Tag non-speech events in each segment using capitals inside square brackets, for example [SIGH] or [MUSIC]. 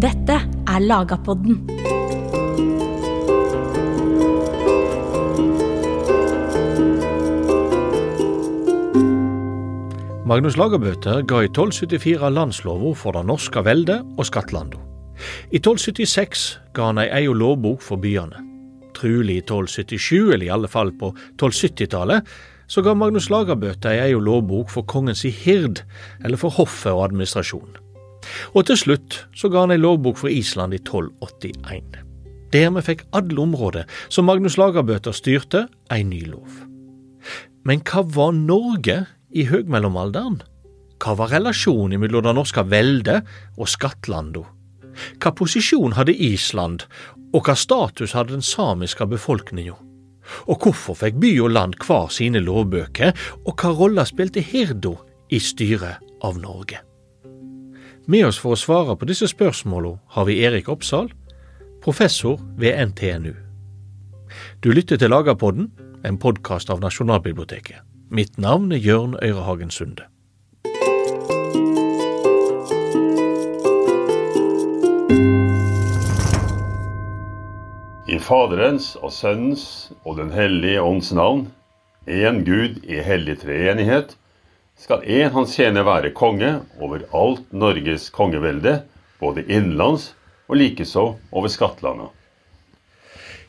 Dette er Lagapodden. Magnus Lagerbøter ga i 1274 landslova for det norske veldet og skattlanda. I 1276 ga han ei egen lovbok for byene. Trulig i 1277, eller i alle fall på 1270-tallet, så ga Magnus Lagerbøter ei egen lovbok for kongens hird, eller for hoffet og administrasjon. Og til slutt så ga han ei lovbok for Island i 1281. Dermed fikk alle områder som Magnus Lagerbøter styrte, ei ny lov. Men hva var Norge i høgmellomalderen? Hva var relasjonen mellom det norske veldet og skattlanda? Hva posisjon hadde Island, og hva status hadde den samiske befolkninga? Og hvorfor fikk by og land hver sine lovbøker, og hva rolle spilte hirda i styret av Norge? Med oss for å svare på disse spørsmålene har vi Erik Oppsal, professor ved NTNU. Du lytter til Lagerpodden, en podkast av Nasjonalbiblioteket. Mitt navn er Jørn Øyrehagen Sunde. I Faderens og Sønnens og Den hellige ånds navn, én Gud i hellig treenighet, skal en hans tjener være konge over alt Norges kongevelde, både innenlands og likeså over skattlandet.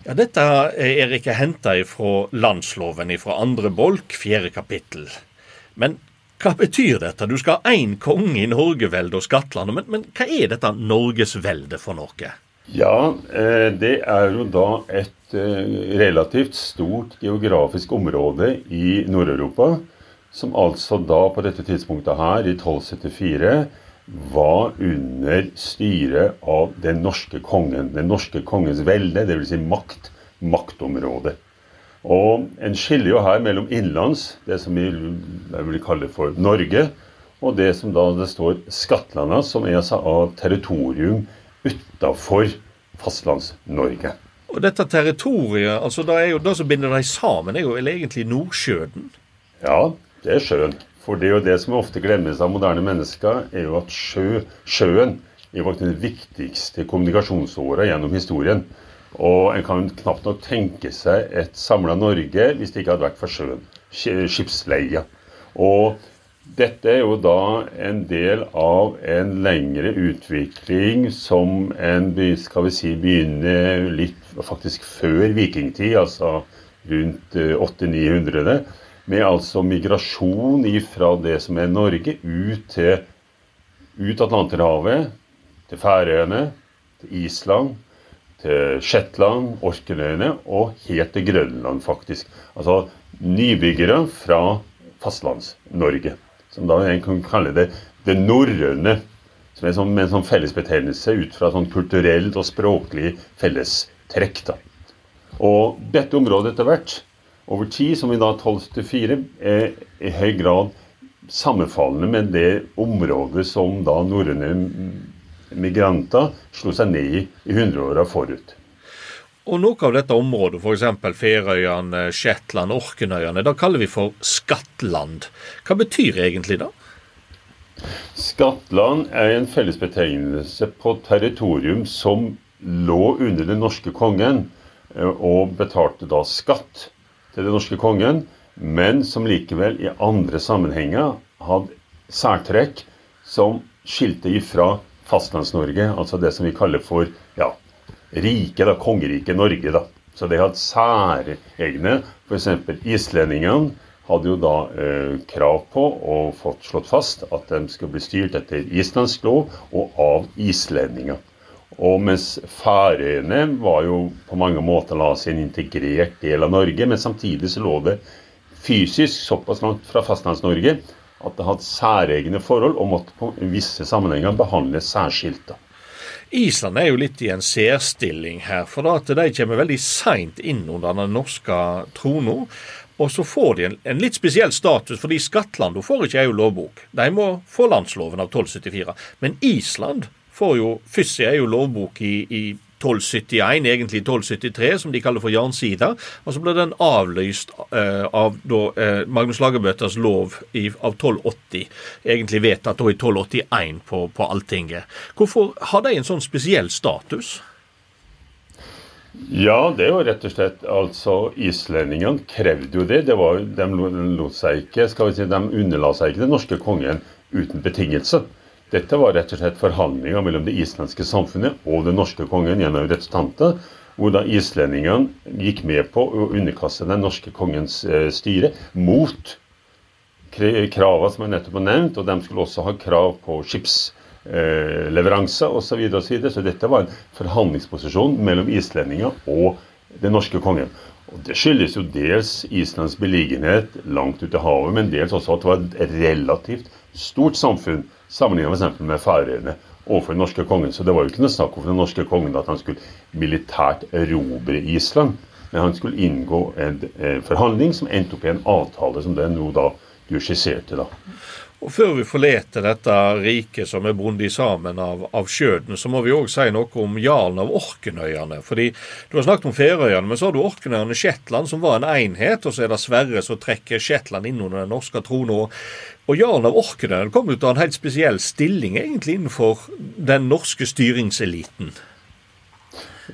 Ja, dette er ikke henta fra landsloven fra andre bolk, fjerde kapittel. Men hva betyr dette? Du skal ha én konge i Norgevelde og Skattlandet, men, men hva er dette Norgesveldet for noe? Ja, eh, det er jo da et eh, relativt stort geografisk område i Nord-Europa, som altså da på dette tidspunktet her, i 1274, var under styret av den norske kongen. Den norske kongens velde, dvs. Si makt, maktområde. Og En skiller jo her mellom innenlands, det som vi vil kalle for Norge, og det som da det står Skattlandet, som er altså av territorium utafor Fastlands-Norge. Og dette territoriet, altså det, er jo, det som binder dem sammen, er jo egentlig Nordsjøen? Ja, det er sjøen. For det er jo det som ofte glemmes av moderne mennesker, er jo at sjø, sjøen er faktisk den viktigste kommunikasjonsåra gjennom historien. Og en kan knapt nok tenke seg et samla Norge hvis det ikke hadde vært for sjøen. Skipsleia. Og dette er jo da en del av en lengre utvikling som en skal vi si, begynner litt faktisk før vikingtid, altså rundt 800-900 med altså migrasjon fra det som er Norge, ut til ut Atlanterhavet, til Færøyene, til Island, til Shetland, Orknøyene og helt til Grønland, faktisk. Altså nybyggere fra Fastlands-Norge. Som da en kan kalle det det norrøne. Som er en sånn fellesbetegnelse ut fra sånn kulturelt og språklig fellestrekk. da. Og dette området etter hvert over tid, som i dag 12-4, er i høy grad sammenfallende med det området som da norrøne migranter slo seg ned i i hundreåra forut. Og noe av dette området, f.eks. Færøyene, Shetland, Orkenøyene, da kaller vi for skattland. Hva betyr egentlig det? Skattland er en fellesbetegnelse på territorium som lå under den norske kongen, eh, og betalte da skatt til den norske kongen, men som likevel i andre sammenhenger hadde særtrekk som skilte ifra Fastlands-Norge, altså det som vi kaller for ja, riket, da, kongeriket Norge. da. Så det hadde særegne. F.eks. islendingene hadde jo da eh, krav på og fått slått fast at de skulle bli styrt etter islandsk lov og av islendinger. Og mens Færøyene var jo på mange måter la seg en integrert del av Norge, men samtidig så lå det fysisk såpass langt fra Fastlands-Norge at det hadde særegne forhold og måtte på visse sammenhenger behandles særskilt. Island er jo litt i en særstilling her, for at de kommer veldig seint inn under den norske trona. Og så får de en, en, litt spesiell status, fordi Skattland får ikke EU lovbok. De må få landsloven av 1274. Men Island får jo Fyssi er jo lovbok i, i 1271, egentlig 1273, som de kaller for jernsida. Og så ble den avlyst eh, av da, eh, Magnus Lagerbøtters lov i, av 1280. Egentlig vedtatt i 1281 på, på Alltinget. Hvorfor har de en sånn spesiell status? Ja, det er jo rett og slett altså Islendingene krevde jo det. det var, de lot seg ikke, skal vi si, de underla seg ikke den norske kongen uten betingelse. Dette var rett og slett forhandlinger mellom det islandske samfunnet og den norske kongen gjennom representanter, hvor da islendingene gikk med på å underkaste den norske kongens eh, styre mot kravene som jeg nettopp har nevnt, og de skulle også ha krav på skips eh, osv. Så, så, videre. så dette var en forhandlingsposisjon mellom islendinger og den norske kongen. Og Det skyldes jo dels Islands beliggenhet langt ute i havet, men dels også at det var relativt stort samfunn sammenlignet f.eks. med Færøyene overfor den norske kongen. Så det var jo ikke noe snakk om for den norske kongen at han skulle militært erobre Island. Men han skulle inngå en, forhandling som endte opp i en avtale som den nå da du skisserte. da. Og Før vi forlater dette riket som er bundet sammen av, av skjøden, så må vi òg si noe om jarlen av Orkenøyene. Fordi Du har snakket om Færøyene, men så har du Orkenøyene Shetland, som var en enhet. Og så er det Sverre som trekker Shetland inn under den norske trona. Og jarlen av Orkenøyene kom ut av en helt spesiell stilling egentlig innenfor den norske styringseliten.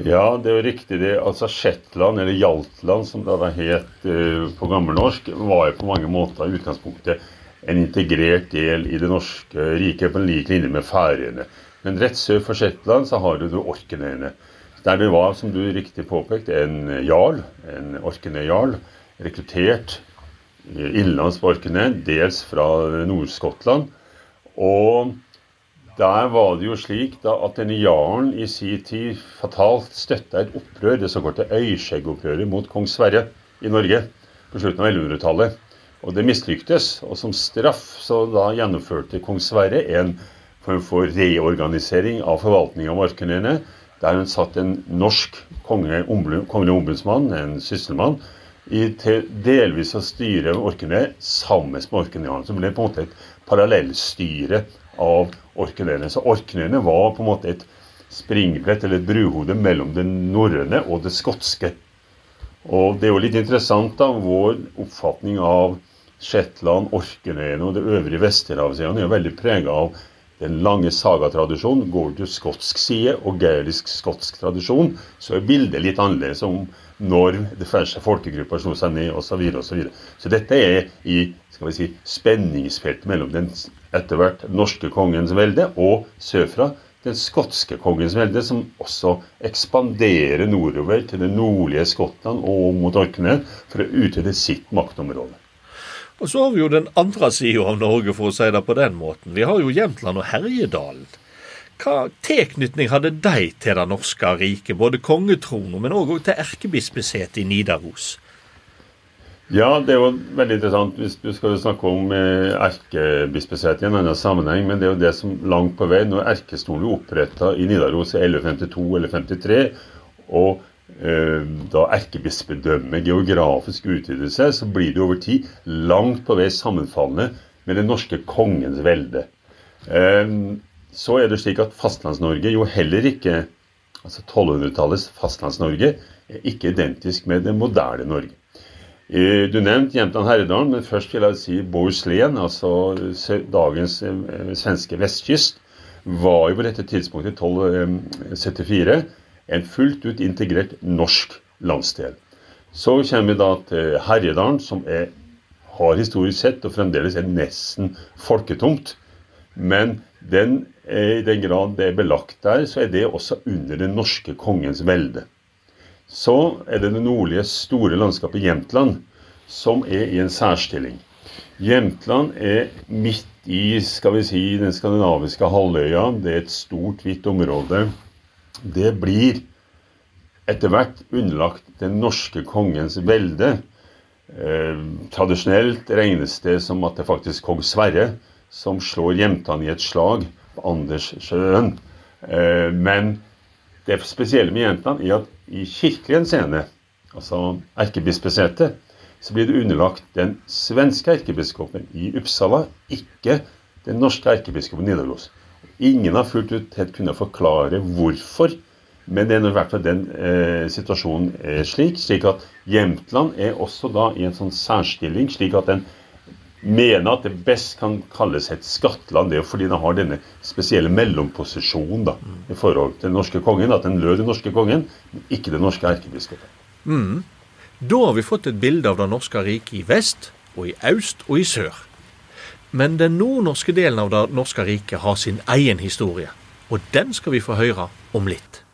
Ja, det er jo riktig. det. Altså Shetland, eller Jaltland som det het uh, på gammelnorsk, var jo på mange måter i utgangspunktet en integrert del i det norske riket på en lik linje med Færøyene. Men rett sør for Shetland så har du Orknøyene. Der det var, som du riktig påpekte, en jarl, en Orknøy-jarl, rekruttert innenlands på Orknøy, dels fra Nord-Skottland. Og der var det jo slik da at denne jarlen i sin tid fatalt støtta et opprør, det såkalte Øyskjeggopprøret mot kong Sverre i Norge på slutten av 1100-tallet. Og det mislyktes. Og som straff så da gjennomførte kong Sverre en form for reorganisering av forvaltningen av Orknøyene, der hun satt en norsk kongelig ombudsmann, en sysselmann, i til delvis å styre Orkene sammen med Orknøyene. Som ble på en måte et parallellstyre av Orknøyene. Så Orknøyene var på en måte et springbrett eller et bruhode mellom det norrøne og det skotske. Og det er jo litt interessant, da, vår oppfatning av Shetland, Orknøyene og det øvrige Vesterhavsøyene er jo veldig prega av den lange sagatradisjonen. Går du til skotsk side og gaelisk-skotsk tradisjon, så er bildet litt annerledes om når det første folkegrupper slo seg ned osv. Så, videre, og så, videre. så dette er i skal vi si, spenningsfeltet mellom den etter hvert norske kongens velde og sørfra den skotske kongens velde, som også ekspanderer nordover til det nordlige Skottland og mot Orknøy for å utvide sitt maktområde. Og så har vi jo den andre sida av Norge, for å si det på den måten. Vi har jo Jämtland og Herjedalen. Hva tilknytning hadde de til det norske riket, både kongetronen, men òg til erkebispesetet i Nidaros? Ja, det er jo veldig interessant. hvis Du skal snakke om eh, erkebispesetet i en annen sammenheng, men det er jo det som langt på vei Når erkestolen ble oppretta i Nidaros i 1152 eller 53, og Eh, da erkebispedømmet geografisk utvider seg, så blir det over tid langt på vei sammenfallende med den norske kongens velde. Eh, så er det slik at Fastlands-Norge jo heller ikke altså 1200-tallets Fastlands-Norge er ikke identisk med det moderne Norge. Eh, du nevnte Jämtland Herredalen, men først vil jeg si Bohuslän, altså dagens svenske vestkyst, var jo på dette tidspunktet 1274 en fullt ut integrert norsk landsdel. Så kommer vi da til Herjedalen, som er, har historisk sett og fremdeles er nesten folketomt. Men den, i den grad det er belagt der, så er det også under den norske kongens velde. Så er det det nordlige, store landskapet Jämtland som er i en særstilling. Jämtland er midt i skal vi si, den skandinaviske halvøya. Det er et stort, hvitt område det blir etter hvert underlagt den norske kongens velde. Eh, tradisjonelt regnes det som at det er faktisk kong Sverre som slår Jämtland i et slag på Anderssjøen. Eh, det spesielle med Jämtland er at i kirkelig henseende, altså erkebispesetet, så blir det underlagt den svenske erkebiskopen i Uppsala, ikke den norske erkebiskopen Nidaros. Ingen har fullt ut helt kunnet forklare hvorfor Men det er i hvert fall den eh, situasjonen er slik, slik at Jämtland er også da i en sånn særstilling, slik at den mener at det best kan kalles et skattland, Det er fordi den har denne spesielle mellomposisjonen da, i forhold til den norske kongen. At den lød den norske kongen, men ikke den norske erkebiskopen. Mm. Da har vi fått et bilde av det norske riket i vest, og i øst og i sør. Men den nordnorske delen av det norske riket har sin egen historie. Og den skal vi få høre om litt.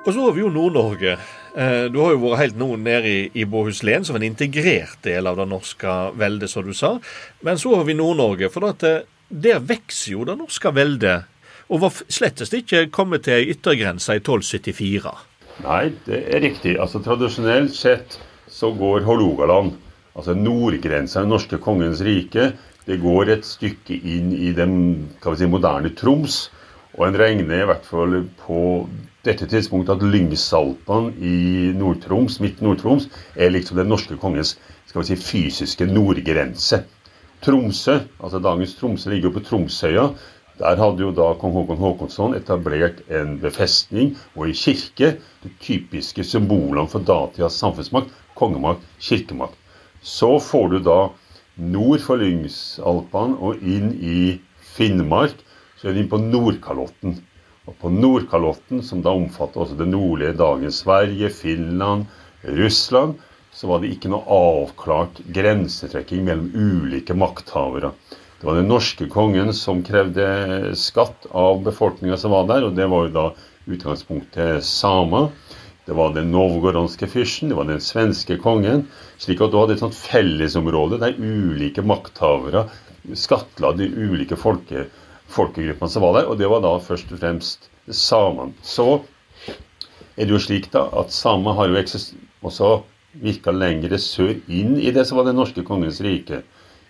Og så har vi jo Nord-Norge. Eh, du har jo vært helt nå nede i, i Båhuslen som en integrert del av det norske veldet, som du sa. Men så har vi Nord-Norge. For at eh, der vokser jo det norske veldet. Og var slettest ikke kommet til ei i 1274. Nei, det er riktig. Altså Tradisjonelt sett så går Hålogaland, altså nordgrensa i norske kongens rike, det går et stykke inn i den si, moderne Troms. Og en regner i hvert fall på dette tidspunktet at Lyngsalpene i Nord-Troms, midt Nord-Troms, er liksom den norske kongens skal vi si, fysiske nordgrense. Tromsø, altså dagens Tromsø, ligger jo på Tromsøya. Der hadde jo da kong Håkon Håkonsson etablert en befestning og en kirke. De typiske symbolene for datidas samfunnsmakt. Kongemakt, kirkemakt. Så får du da nord for Lyngsalpene og inn i Finnmark. Så er du inn på Nordkalotten. Og på Nordkalotten, som da omfatter også det nordlige dagens Sverige, Finland, Russland, så var det ikke noe avklart grensetrekking mellom ulike makthavere. Det var den norske kongen som krevde skatt av befolkninga som var der, og det var jo da utgangspunktet samer. Det var den novgorodske fyrsten, det var den svenske kongen. Slik at du hadde et sånt fellesområde der ulike makthavere skattla de ulike folke, folkegruppene som var der, og det var da først og fremst samene. Så er det jo slik da at samer har jo også virka lengre sør inn i det som var det norske kongens rike,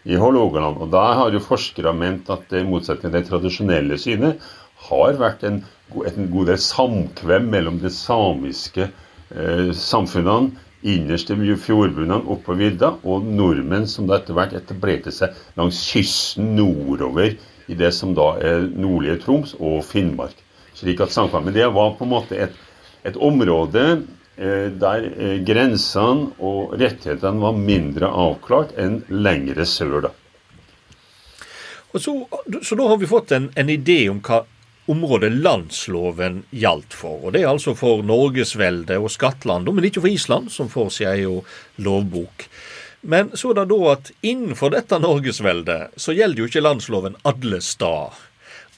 i Hålogaland. Og da har jo forskere ment at det i motsetning til det tradisjonelle synet har vært en, en god del samkvem mellom de samiske eh, samfunnene innerst i fjordbunnene oppå vidda, og nordmenn som da etter hvert etablerte seg langs kysten nordover i det som da er nordlige Troms og Finnmark. Slik at Sankthanshaugen det var på en måte et, et område eh, der eh, grensene og rettighetene var mindre avklart enn lengre sør. da. Så, så, da har vi fått en, en idé om hva området landsloven gjaldt for. Og Det er altså for Norgesveldet og Skatlandet, men ikke for Island, som får sin egen lovbok. Men så er det da at innenfor dette Norgesveldet så gjelder jo ikke landsloven alle steder.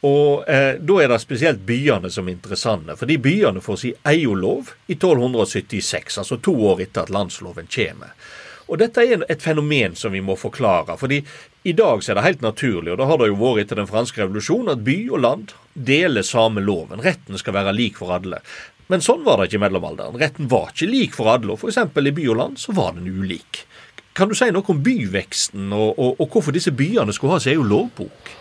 Og eh, da er det spesielt byene som er interessante. Fordi byene får egen lov i 1276, altså to år etter at landsloven kommer. Og dette er et fenomen som vi må forklare. fordi i dag så er det helt naturlig, og det har det jo vært etter den franske revolusjonen, at by og land deler samme loven. Retten skal være lik for alle. Men sånn var det ikke i mellomalderen. Retten var ikke lik for alle, og f.eks. i by og land så var den ulik. Kan du si noe om byveksten, og, og, og hvorfor disse byene skulle ha seg egen lovbok?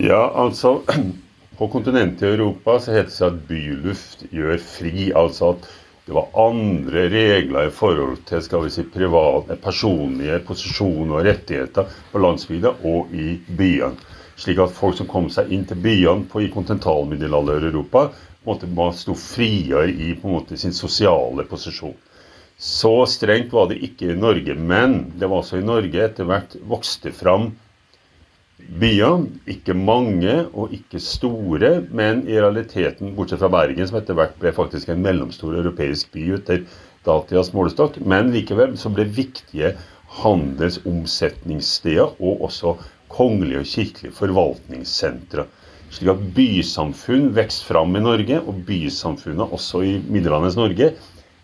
Ja, altså [CLEARS THROAT] På kontinentet i Europa så heter det seg at byluft gjør fri. Altså at det var andre regler i forhold til skal vi si, private, personlige posisjoner og rettigheter på landsbygda og i byene. Slik at folk som kom seg inn til byene på, i kontinentalmiddelalder-Europa, sto friere i måte, sin sosiale posisjon. Så strengt var det ikke i Norge. Men det var også i Norge etter hvert vokste fram byer. Ikke mange og ikke store, men i realiteten, bortsett fra Bergen, som etter hvert ble faktisk en mellomstor europeisk by etter datidas målestokk. Men likevel så ble viktige handelsomsetningssteder og også kongelige og kirkelige forvaltningssentre. Slik at bysamfunn vokste fram i Norge, og bysamfunnet også i middelalderens Norge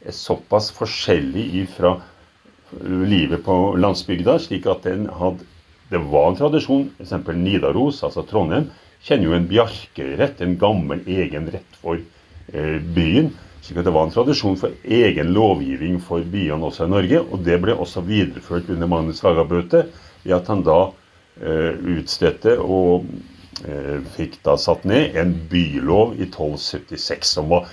er såpass forskjellig fra livet på landsbygda, slik at hadde, det var en tradisjon. F.eks. Nidaros, altså Trondheim, kjenner jo en bjarkerett, en gammel egen rett for eh, byen. slik at det var en tradisjon for egen lovgivning for byene også i Norge. Og det ble også videreført under Magnus Lagabøte ved at han da eh, utstedte og eh, fikk da satt ned en bylov i 1276 som var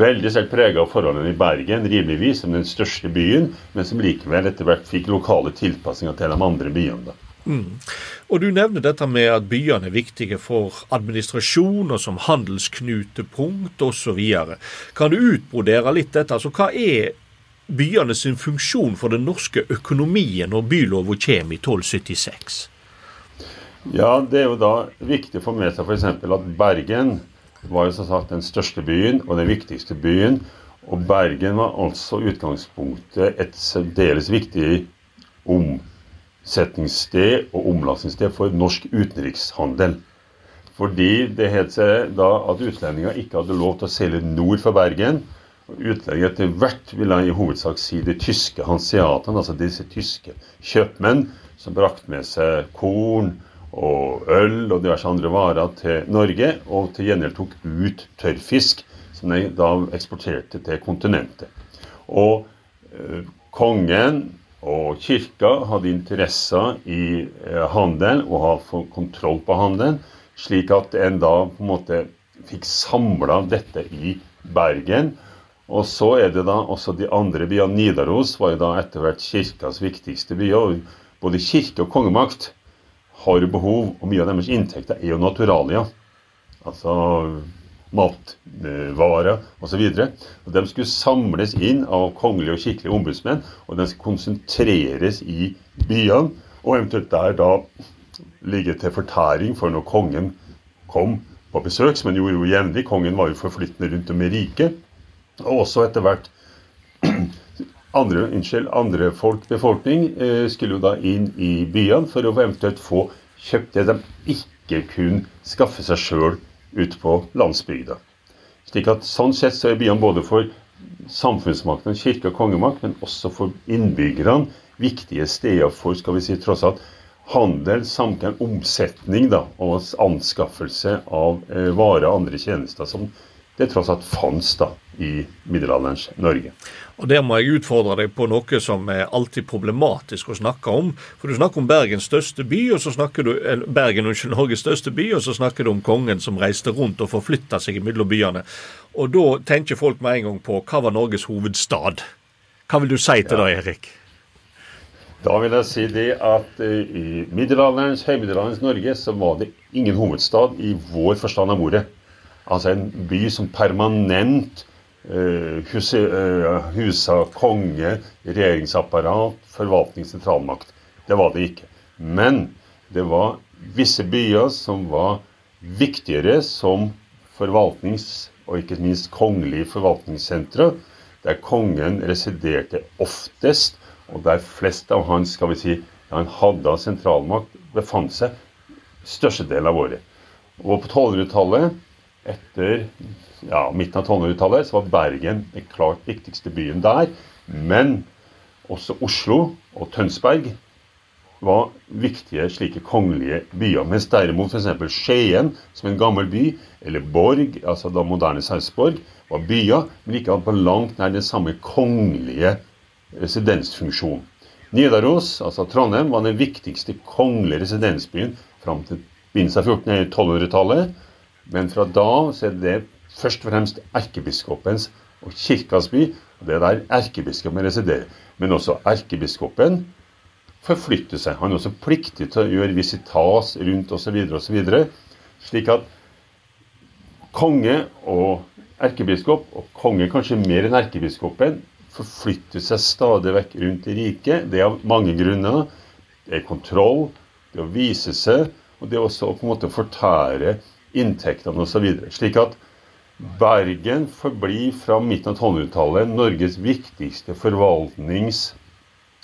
veldig sterkt prega av forholdene i Bergen, rimeligvis som den største byen, men som likevel etter hvert fikk lokale tilpasninger til de andre byene. da. Mm. Og Du nevner dette med at byene er viktige for administrasjon og som handelsknutepunkt osv. Kan du utbrodere litt dette? Altså, Hva er byene sin funksjon for den norske økonomien når bylova kommer i 1276? Ja, Det er jo da viktig å få med seg f.eks. at Bergen var jo som sagt den største byen og den viktigste byen. Og Bergen var altså utgangspunktet et særdeles viktig omsetningssted og omlastningssted for norsk utenrikshandel. Fordi det het seg da at utlendinger ikke hadde lov til å seile nord for Bergen. Utlendinger etter hvert ville i hovedsak si de tyske hanseatene, altså disse tyske kjøpmenn som brakte med seg korn og øl og diverse andre varer til Norge, og til gjengjeld tok ut tørrfisk som de da eksporterte til kontinentet. Og eh, kongen og kirka hadde interesser i eh, handelen og hadde fått kontroll på handelen, slik at en da på en måte fikk samla dette i Bergen. Og så er det da også de andre byene. Nidaros var jo da etter hvert kirkas viktigste by. og Både kirke og kongemakt har behov, og mye av deres inntekter er jo naturalia. Altså matvarer osv. De skulle samles inn av kongelige og kirkelige ombudsmenn, og de skulle konsentreres i byene, og eventuelt der da ligge til fortæring for når kongen kom på besøk, som han gjorde jo jevnlig. Kongen var jo forflyttende rundt om i riket. Og også etter hvert andre, unnskyld, andre folk, befolkning eh, skulle jo da inn i byene for å eventuelt få kjøpt det de ikke kunne skaffe seg sjøl ute på landsbygda. Slik at Sånn sett så er byene både for samfunnsmakten, kirke og kongemakt, men også for innbyggerne viktige steder for skal vi si, tross alt handel, samkvem, omsetning da, og anskaffelse av eh, varer og andre tjenester som det tross alt fantes i middelalderens Norge. Og Der må jeg utfordre deg på noe som er alltid problematisk å snakke om. For Du snakker om Bergens største by, og så snakker du, Bergen, unnskyld, Norges største by, og så snakker du om kongen som reiste rundt og forflytta seg mellom byene. Og Da tenker folk med en gang på hva var Norges hovedstad? Hva vil du si til ja. det, Erik? Da vil jeg si det at uh, i middelalderens, høymiddelalderens Norge så var det ingen hovedstad i vår forstand av ordet. Altså en by som permanent Eh, eh, husa konge, regjeringsapparat, forvaltning, sentralmakt. Det var det ikke. Men det var visse byer som var viktigere som forvaltnings- og ikke minst kongelige forvaltningssentre, der kongen residerte oftest, og der flest av hans skal vi si, han hadde av sentralmakt, befant seg størstedelen av året. Og på 1200-tallet, etter ja, midten av 1200-tallet så var Bergen den klart viktigste byen der. Men også Oslo og Tønsberg var viktige slike kongelige byer. Mens derimot f.eks. Skien, som en gammel by, eller Borg, altså da moderne Sarpsborg, var byer, men ikke på langt nær den samme kongelige residensfunksjonen. Nidaros, altså Trondheim, var den viktigste kongelige residensbyen fram til begynnelsen av 1200-tallet. Men fra da så er det først og fremst erkebiskopens og kirkas by. og Det er der erkebiskopen residerer. Men også erkebiskopen forflytter seg. Han er også pliktig til å gjøre visitas rundt osv. osv. Slik at konge og erkebiskop, og konge kanskje mer enn erkebiskopen, forflytter seg stadig vekk rundt i riket. Det er av mange grunner. Det er kontroll, det er å vise seg, og det er også å på en måte fortære inntektene osv. Slik at Bergen forblir fra midten av 1200-tallet Norges viktigste forvaltnings-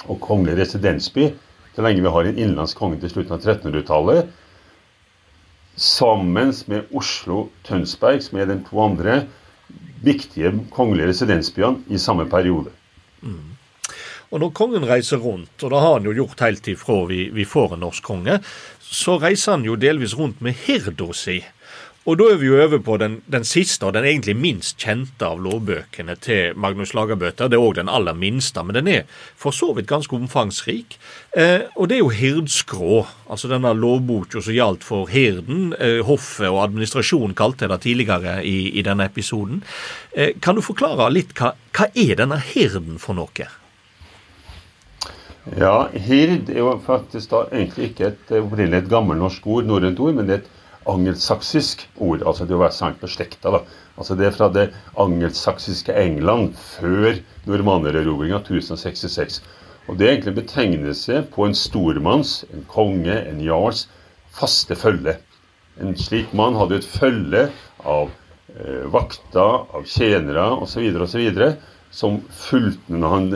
og kongelige residensby så lenge vi har en innenlandsk konge til slutten av 1300-tallet. Sammen med Oslo Tønsberg, som er de to andre viktige kongelige residensbyene i samme periode. Mm. Og Når kongen reiser rundt, og det har han jo gjort helt ifra vi, vi får en norsk konge, så reiser han jo delvis rundt med hirda si. Og da er vi jo over på den, den, siste og den egentlig minst kjente av lovbøkene til Magnus Lagerbøter. Det er òg den aller minste, men den er for så vidt ganske omfangsrik. Eh, og det er jo Hirdskrå, altså denne lovboka som gjaldt for hirden, eh, hoffet og administrasjonen, kalte det tidligere i, i denne episoden. Eh, kan du forklare litt hva, hva er denne hirden for noe? Ja, hird er jo faktisk da egentlig ikke et opprinnelig et gammelnorsk ord, norrønt ord, men det er et angelsaksisk ord. Altså det å være sankt beslekta. Altså det er fra det angelsaksiske England før normannererobringa 1066. Og det er egentlig en betegnelse på en stormanns, en konge, en jarls faste følge. En slik mann hadde et følge av eh, vakter, av tjenere osv. osv. som fulgte når han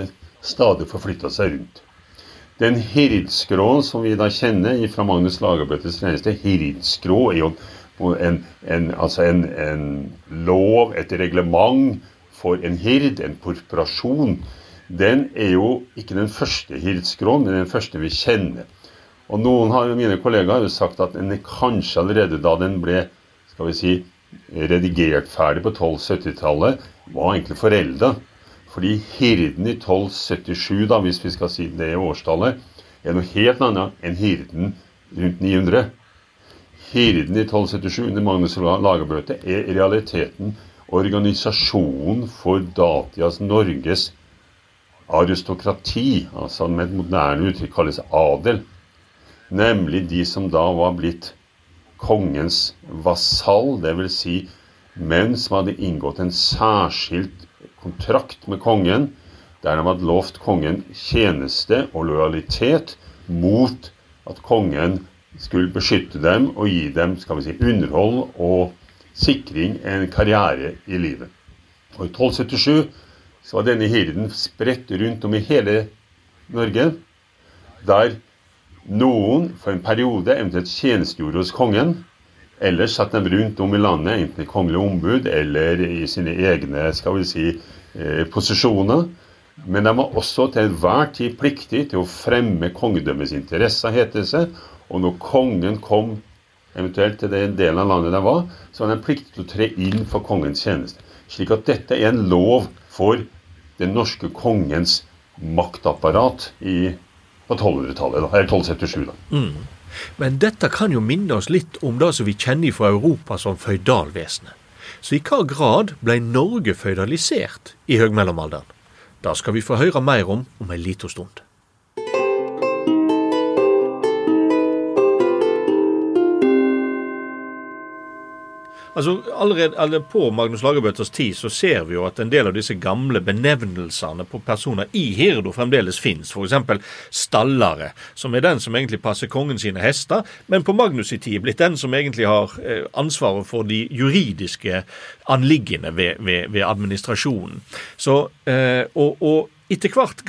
stadig forflytta seg rundt. Den hirdskrå som vi da kjenner fra Magnus Lagerbøttes reneste, hirdskrå er jo en, en, altså en, en, lov, et reglement for en hird, en korporasjon. Den er jo ikke den første hirdskråen, men den første vi kjenner. Og Noen av mine kollegaer har jo sagt at den kanskje allerede da den ble skal vi si, redigert ferdig på 1270-tallet, var egentlig forelda. Fordi hirden i 1277, da, hvis vi skal si det årstallet, er noe helt annet enn hirden rundt 900. Hirden i 1277 under Magnus Lagerbøte er i realiteten organisasjonen for datias Norges aristokrati, altså med et moderne uttrykk kalles adel. Nemlig de som da var blitt kongens vasall, dvs. Si menn som hadde inngått en særskilt kontrakt med kongen der de hadde lovt kongen tjeneste og lojalitet mot at kongen skulle beskytte dem og gi dem skal vi si, underhold og sikring en karriere i livet. Og I 1277 så var denne hirden spredt rundt om i hele Norge, der noen for en periode eventuelt tjenestegjorde hos kongen, Ellers satt de rundt om i landet, enten i kongelig ombud eller i sine egne skal vi si, eh, posisjoner. Men de var også til enhver tid pliktig til å fremme kongedømmets interesser, heter det seg. Og når kongen kom eventuelt til den delen av landet de var, så var de pliktig til å tre inn for kongens tjeneste. Slik at dette er en lov for den norske kongens maktapparat i, på 1200-tallet, eller 1277. da. Mm. Men dette kan jo minne oss litt om det som vi kjenner fra Europa som føydalvesenet. Så i hva grad ble Norge føydalisert i høgmellomalderen? Det skal vi få høre mer om om ei lita stund. Altså, allerede, allerede, På Magnus Lagerbøtters tid så ser vi jo at en del av disse gamle benevnelsene på personer i Hirdo fremdeles fins. F.eks. stallare, som er den som egentlig passer kongen sine hester, men på Magnus' i tid blitt den som egentlig har eh, ansvaret for de juridiske anliggende ved, ved, ved administrasjonen. Så, eh, og, og etter hvert,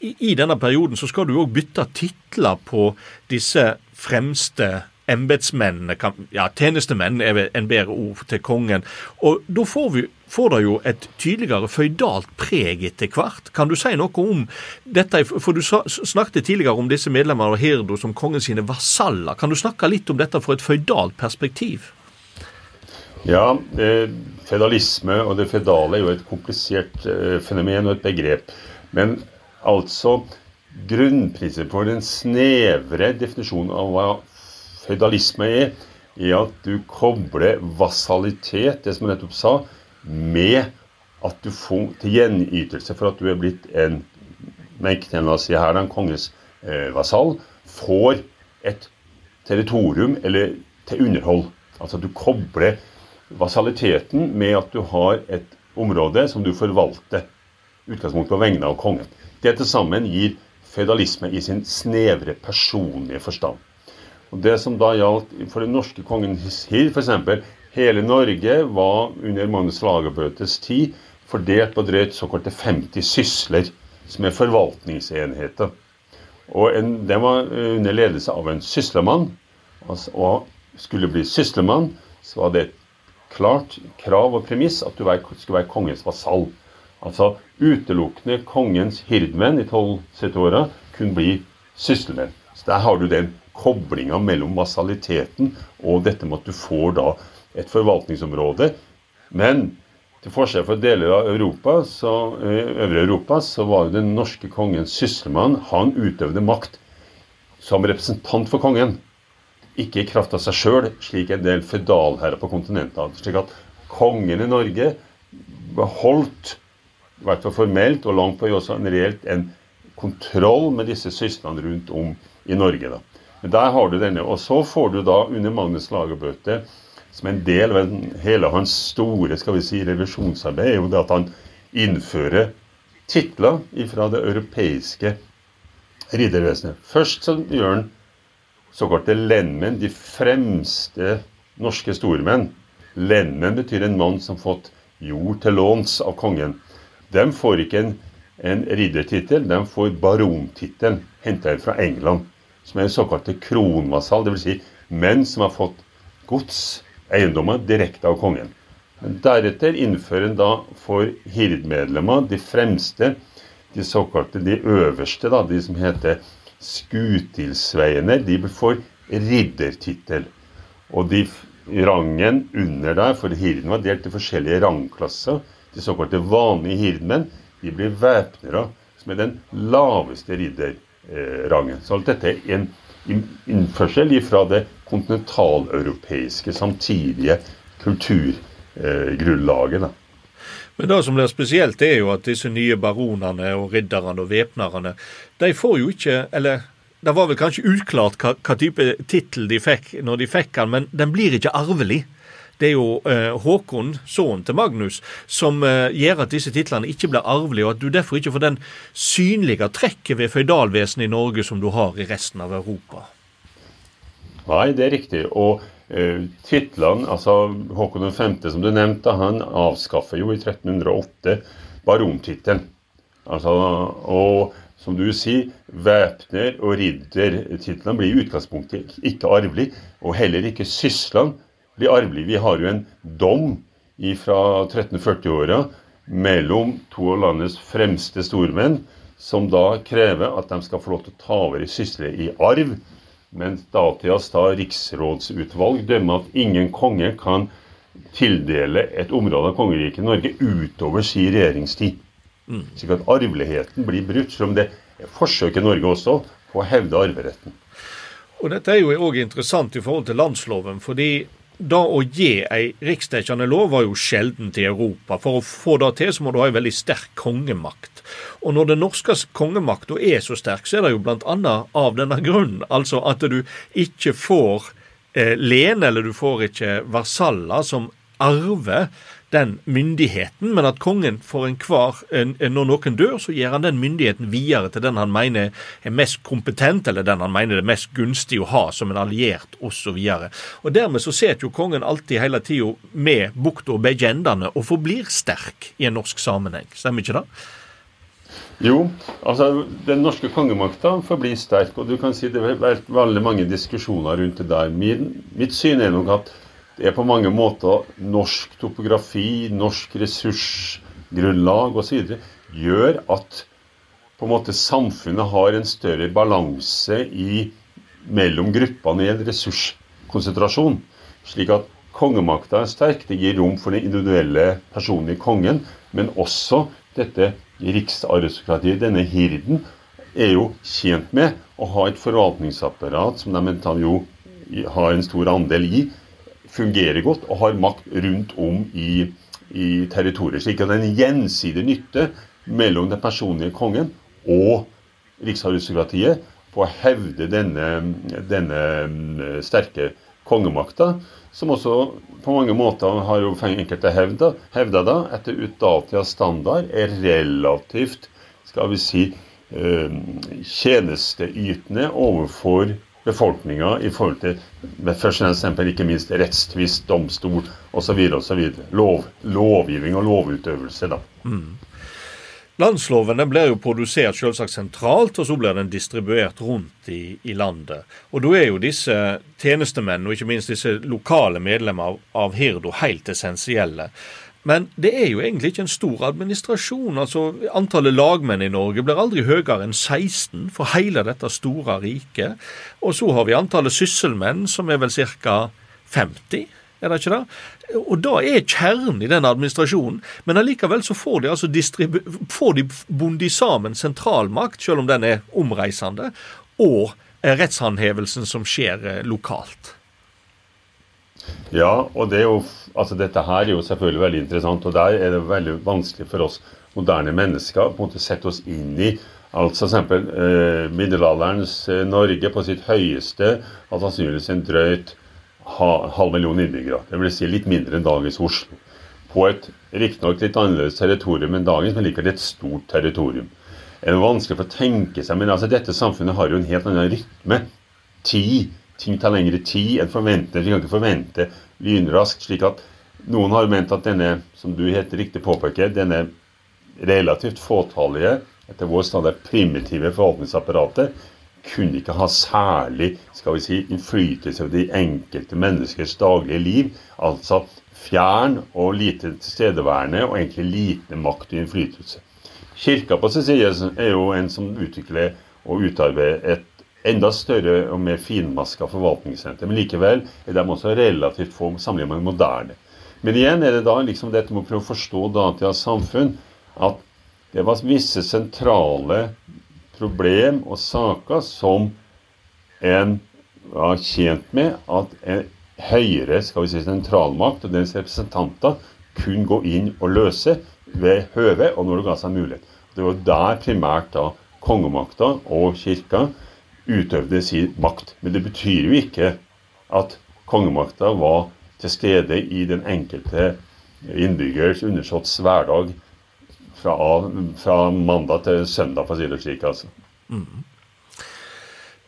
I denne perioden så skal du òg bytte titler på disse fremste embetsmennene Ja, tjenestemenn er en bedre ord til kongen. Og da får, vi, får det jo et tydeligere føydalt preg etter hvert. Kan du si noe om dette? For du snakket tidligere om disse medlemmene av Hirdo som kongen sine vasaller. Kan du snakke litt om dette fra et føydalt perspektiv? Ja, eh, føydalisme og det føydale er jo et komplisert eh, fenomen og et begrep. Men altså Grunnprinsippet for den snevre definisjonen av hva Føydalisme er, er at du kobler vassalitet, det som jeg nettopp sa, med at du får til gjenytelse for at du er blitt en oss si her, en konges eh, vasall, får et territorium eller til underhold. Altså at du kobler vasaliteten med at du har et område som du forvalter utgangspunkt på vegne av kongen. Det til sammen gir føydalisme i sin snevre personlige forstand. Og Det som da gjaldt for den norske kongen Hir, f.eks. Hele Norge var under Magnus Lagerbøtes tid fordelt på drøyt såkalte 50 sysler, som er forvaltningsenheter. Og en, Den var under ledelse av en syslemann. Altså, og skulle bli syslemann, så var det et klart krav og premiss at du skulle være kongens vasall. Altså utelukkende kongens hirdmenn i 1270-åra kunne bli sysselmenn. Så der har du den koblinga mellom massaliteten og dette med at du får da et forvaltningsområde. Men til forskjell fra deler av Europa, så, eh, øvre Europa så var jo den norske kongens sysselmann Han utøvde makt som representant for kongen. Ikke i kraft av seg sjøl, slik en del fødalherrer på kontinentet hadde. Slik at kongen i Norge beholdt, i hvert fall formelt og langt på også en reelt, en kontroll med disse syslene rundt om i Norge. da. Der har du denne. Og så får du da under Magnus Lagerbøte, som en del av hele hans store skal vi si, revisjonsarbeid, er jo det at han innfører titler fra det europeiske riddervesenet. Først så gjør han såkalte lendmenn, de fremste norske stormenn. Lendmenn betyr en mann som fått jord til låns av kongen. De får ikke en, en riddertittel, de får barontittelen, henta fra England. Som er en såkalte kronvasall, dvs. Si menn som har fått gods, eiendommer, direkte av kongen. Deretter innfører en da for hirdmedlemmer de fremste, de såkalte de øverste, da, de som heter skutilsveiene, de får riddertittel. Og de rangen under der, for hirden var delt i forskjellige rangklasser, de såkalte vanlige hirdmenn, de blir væpnere, som er den laveste ridderrangen. Så alt dette er en innførsel fra det kontinentaleuropeiske samtidige kulturgrunnlaget. Men det som blir spesielt, er jo at disse nye baronene og ridderne og væpnerne, de får jo ikke Eller det var vel kanskje uklart hva, hva type tittel de fikk når de fikk den, men den blir ikke arvelig. Det er jo eh, Håkon, sønnen til Magnus, som eh, gjør at disse titlene ikke blir arvelige, og at du derfor ikke får den synlige trekket ved føydalvesenet i Norge som du har i resten av Europa. Nei, det er riktig. Og eh, titlene, altså Håkon 5., som du nevnte, han avskaffer jo i 1308 barontittelen. Altså, og som du sier, væpner og riddertitlene blir i utgangspunktet ikke arvelig, og heller ikke syslene blir arvelig. Vi har jo en dom fra 1340-åra mellom to av landets fremste stormenn, som da krever at de skal få lov til å ta over i sysle i arv mens datidas da riksrådsutvalg dømmer at ingen konge kan tildele et område av kongeriket Norge utover sin regjeringstid. Mm. Slik at arveligheten blir brutt, selv om det er forsøk i Norge også på å hevde arveretten. Og Dette er jo òg interessant i forhold til landsloven. fordi da å gi ei riksdekkende lov var jo sjelden til Europa. For å få det til, så må du ha en veldig sterk kongemakt. Og når den norske kongemakta er så sterk, så er det jo bl.a. av denne grunnen. Altså at du ikke får eh, lene, eller du får ikke varsaller som arver den myndigheten, men at kongen for enhver Når noen dør, så gir han den myndigheten videre til den han mener er mest kompetent, eller den han mener det er mest gunstig å ha som en alliert, osv. Dermed så sitter jo kongen alltid hele tida med bukta og begge endene og forblir sterk i en norsk sammenheng. Stemmer ikke det? Jo, altså den norske kongemakta forblir sterk, og du kan si det er veldig mange diskusjoner rundt det der. Min, mitt syn er nok at det er på mange måter norsk topografi, norsk ressursgrunnlag osv. gjør at på en måte samfunnet har en større balanse i, mellom gruppene i en ressurskonsentrasjon. Slik at kongemakta er sterk. Det gir rom for den individuelle personen i kongen. Men også dette riksaristokratiet, denne hirden, er jo tjent med å ha et forvaltningsapparat som de jo har en stor andel i, fungerer godt og har makt rundt om i, i territoriet. Slik at det er en gjensidig nytte mellom den personlige kongen og riksaristokratiet på å hevde denne, denne mm, sterke kongemakta, som også på mange måter har jo enkelte hevda, hevda da, etter utdatida standard er relativt skal vi si, eh, tjenesteytende overfor befolkninga i forhold til først og fremst ikke minst rettstvist, domstol osv. osv. Lov, lovgivning og lovutøvelse. da. Mm. Landslovene blir jo produsert selvsagt sentralt, og så blir den distribuert rundt i, i landet. Og Da er jo disse tjenestemenn, og ikke minst disse lokale medlemmer av, av Hirdo, helt essensielle. Men det er jo egentlig ikke en stor administrasjon. altså Antallet lagmenn i Norge blir aldri høyere enn 16 for hele dette store riket. Og så har vi antallet sysselmenn, som er vel ca. 50, er det ikke det? Og da er kjernen i den administrasjonen. Men allikevel så får de altså får de bundet sammen sentralmakt, selv om den er omreisende, og rettshåndhevelsen som skjer eh, lokalt. Ja, og det jo, altså dette her er jo selvfølgelig veldig interessant. Og der er det veldig vanskelig for oss moderne mennesker på en måte sette oss inn i Altså f.eks. Eh, middelalderens eh, Norge på sitt høyeste hadde sannsynligvis en drøyt ha, halv million innbyggere. vil Si litt mindre enn dagens Oslo. På et riktignok litt annerledes territorium enn dagens, men likevel et stort territorium. Det er vanskelig for å tenke seg, men altså, dette samfunnet har jo en helt annen rytme. Tid. Ting tar lengre tid enn forventet. Vi kan ikke forvente lynraskt. slik at noen har ment at denne, som du helt riktig påpeker, denne relativt fåtallige, etter vår standard primitive forvaltningsapparatet, kunne ikke ha særlig skal vi si, innflytelse over de enkelte menneskers daglige liv. Altså fjern og lite tilstedeværende og egentlig lite makt og innflytelse. Kirka på sin side er jo en som utvikler og utarbeider et enda større og mer finmaska forvaltningssenter. Men likevel er de også relativt få sammenlignet med moderne. Men igjen er det da liksom dette med å prøve å forstå datidas samfunn at det var visse sentrale problem og saker som en var tjent med at en høyere skal vi si, sentralmakt og dens representanter kunne gå inn og løse ved høve og når det ga seg mulighet. Det var der primært da kongemakta og kirka utøvde sin makt. Men det betyr jo ikke at kongemakta var til stede i den enkelte innbyggers undersåtts hverdag fra, fra, mandag til søndag, for å si det slik. altså. Mm.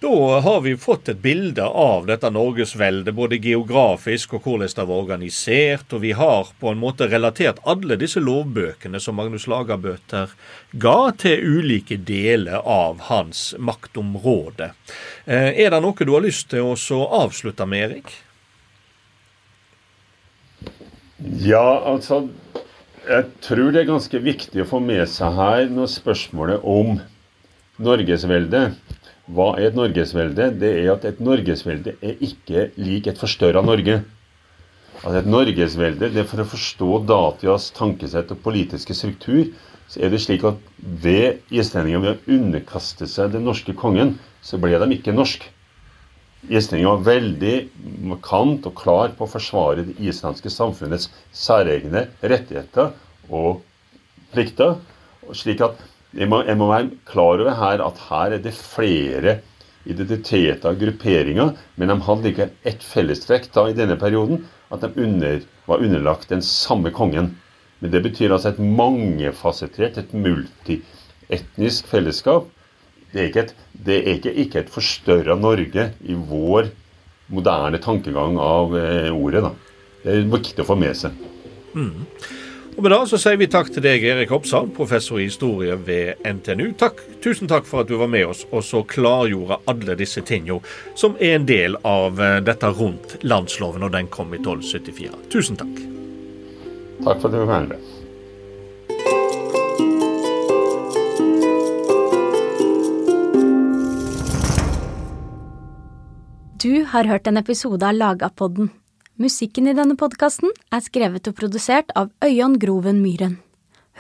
Da har vi fått et bilde av dette norgesveldet, både geografisk og hvordan det var organisert. Og vi har på en måte relatert alle disse lovbøkene som Magnus Lagerbøter ga til ulike deler av hans maktområde. Eh, er det noe du har lyst til å avslutte med, Erik? Ja, altså Jeg tror det er ganske viktig å få med seg her når spørsmålet om norgesveldet hva er et norgesvelde? Det er at et norgesvelde er ikke lik et forstørra Norge. Altså Et norgesvelde, det er For å forstå datidas tankesett og politiske struktur, så er det slik at ved islendingene ved å underkaste seg den norske kongen, så ble de ikke norsk. Islendingene var veldig markant og klar på å forsvare det islandske samfunnets særegne rettigheter og plikter. slik at jeg må, jeg må, være klar over her at her er det flere identiteter og grupperinger, men de hadde ikke ett fellestrekk da i denne perioden, at de under, var underlagt den samme kongen. Men det betyr altså et mangefasettert, et multietnisk fellesskap. Det er ikke et, er ikke, ikke et forstørra Norge i vår moderne tankegang av eh, ordet. da. Det er viktig å få med seg. Mm. Og med det så sier vi takk til deg, Erik Oppsal, professor i historie ved NTNU. Takk, Tusen takk for at du var med oss og så klargjorde alle disse tingene som er en del av eh, dette rundt landsloven og den kom i 1274. Tusen takk. Takk for at du var med. Du har hørt en episode av Lagapodden. Musikken i denne podkasten er skrevet og produsert av Øyan Groven Myhren.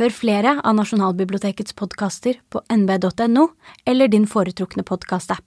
Hør flere av Nasjonalbibliotekets podkaster på nb.no eller din foretrukne podkastapp.